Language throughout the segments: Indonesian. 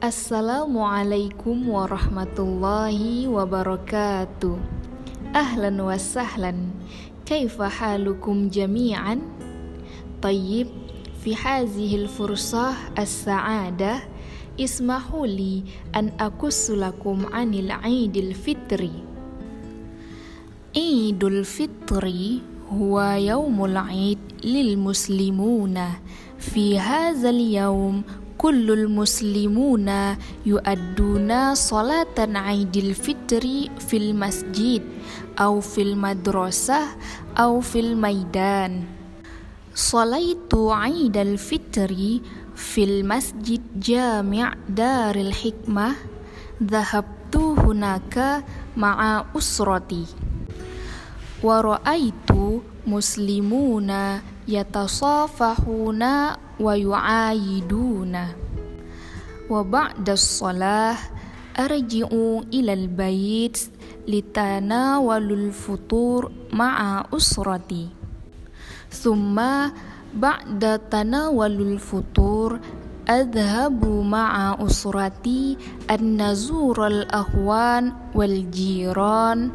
Assalamualaikum warahmatullahi wabarakatuh. Ahlan wa sahlan. Kaifa halukum jami'an? Tayyib, fi hadhihi al-fursah as-sa'adah ismahu li an akussu lakum 'anil 'Idil Fitri. Idul Fitri huwa yaumul 'id lil muslimuna fi hadzal yaum kullul muslimuna yu'adduna salatan Aidil Fitri fil masjid au fil madrasah au fil maidan. Salaitu Aidil Fitri fil masjid Jami' Daril Hikmah dhahabtu hunaka ma'a usrati wa ra'aitu muslimuna yatasafahuna ويعايدونه. وبعد الصلاة أرجع إلى البيت لتناول الفطور مع أسرتي. ثم بعد تناول الفطور أذهب مع أسرتي أن نزور الأخوان والجيران.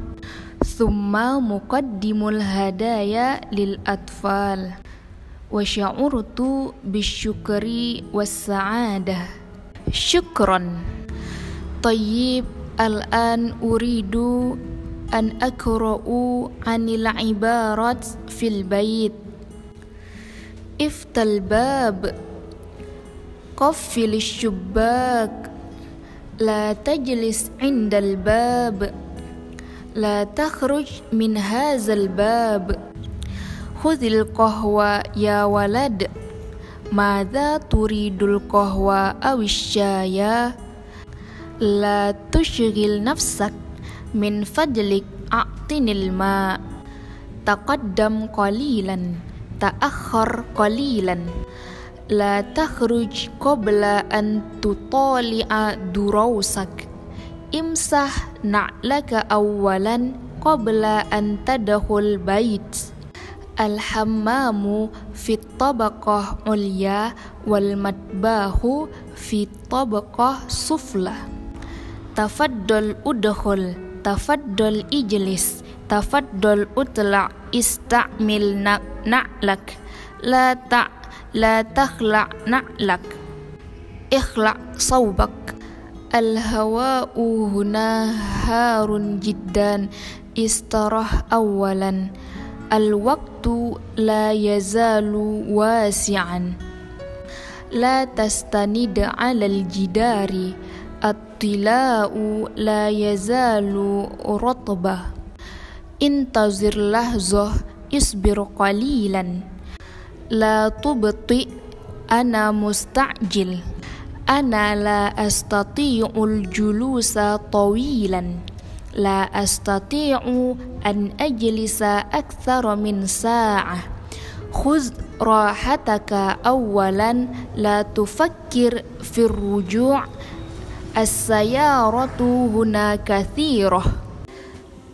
ثم مقدم الهدايا للأطفال. Hadaya lil atfal wa sya'urtu bisyukri was sa'adah syukran tayyib al-an uridu an akra'u anil ibarat fil bait iftal bab. Qaffil syubbak. La tajlis indal bab. La takhruj min hadzal bab khudhil qahwa ya walad madza turidul qahwa awisyaya la tushghil nafsak min fadlik a'tinil ma taqaddam qalilan ta'akhkhar qalilan la takhruj qabla an tutali'a durawsak imsah na'laka awwalan qabla an tadkhul bait Al-hammamu fit tabaqah ulya wal matbahu fit tabaqah sufla. Tafaddal udkhul, tafaddal ijlis, tafaddal utla istamil na'lak. La ta la takhla na'lak. Ikhla sawbak. Al-hawa'u huna harun jiddan istarah awalan. Al-waqtu la yazalu wasi'an La tastanid 'alal jidari At-tila'u la yazalu ratbah Intazir lahzah isbir qalilan La tubti ana musta'jil Ana la astati'ul julusa tawilan لا أستطيع أن أجلس أكثر من ساعة. خذ راحتك أولا لا تفكر في الرجوع. السيارة هنا كثيرة.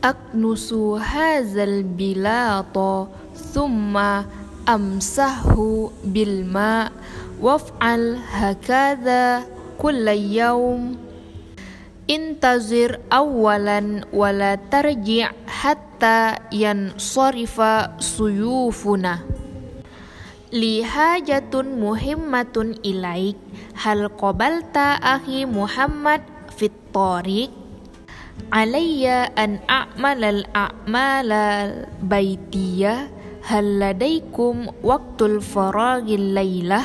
أكنس هذا البلاط ثم أمسحه بالماء. وافعل هكذا كل يوم. Intazir awalan wala tarji' hatta yansarifa suyufuna. Li hajatun muhimmatun ilaik Hal qabalta akhi Muhammad fit tariq? Alayya an a'malal a'malal baitiyah Hal ladaikum waktul faragil laylah?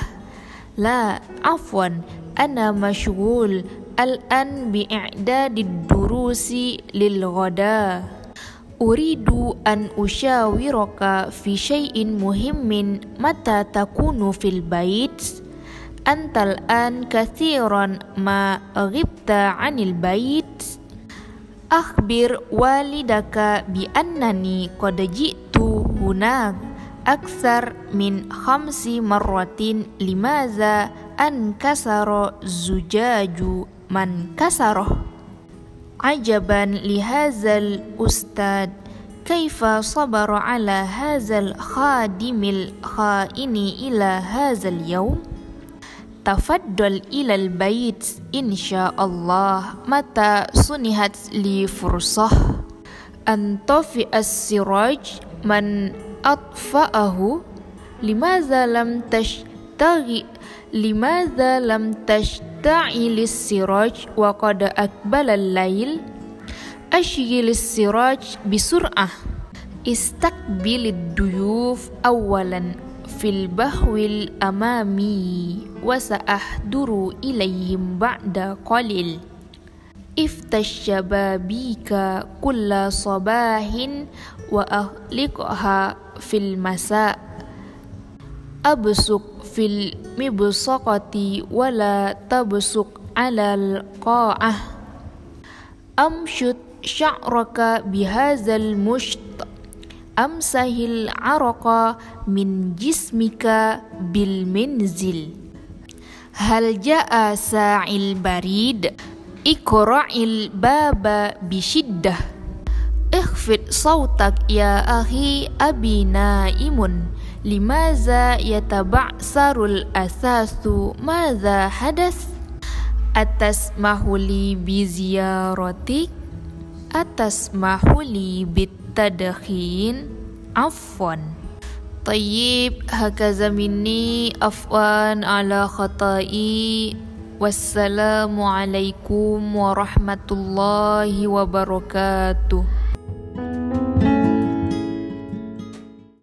La afwan ana masyghul Al-an bi'a'dadid durusi lil ghada Uridu an usyawiraka fi syai'in muhimmin mata takunu fil bait. Antal an kathiran ma ghibta anil bait. Akhbir walidaka bi annani qad ji'tu hunak aksar min khamsi marratin limaza من كسره عجبا لهذا الأستاذ كيف صبر على هذا الخادم الخائن إلى هذا اليوم تفضل إلى البيت إن شاء الله متى سنحت لي فرصة أن طفئ السراج من أطفأه لماذا لم تشتغل لماذا لم تشتغل دعي للسراج وقد أقبل الليل. أشغل السراج بسرعة. استقبل الضيوف أولا في البهو الأمامي وسأحضر إليهم بعد قليل. افتش شبابيك كل صباح وأغلقها في المساء. أبصق في المبصقة ولا تبصق على القاعة. أمشط شعرك بهذا المشط أمسه العرق من جسمك بالمنزل. هل جاء ساع البريد؟ اقرع الباب بشدة. اخفض صوتك يا أخي أبي نائم. Limaza yataba'sarul asasu? Madza hadas? Atas mahuli bi ziyaratik atas mahuli bit tadkhin afwan. Tayyib hakaza minni afwan ala khatai. Wassalamualaikum warahmatullahi wabarakatuh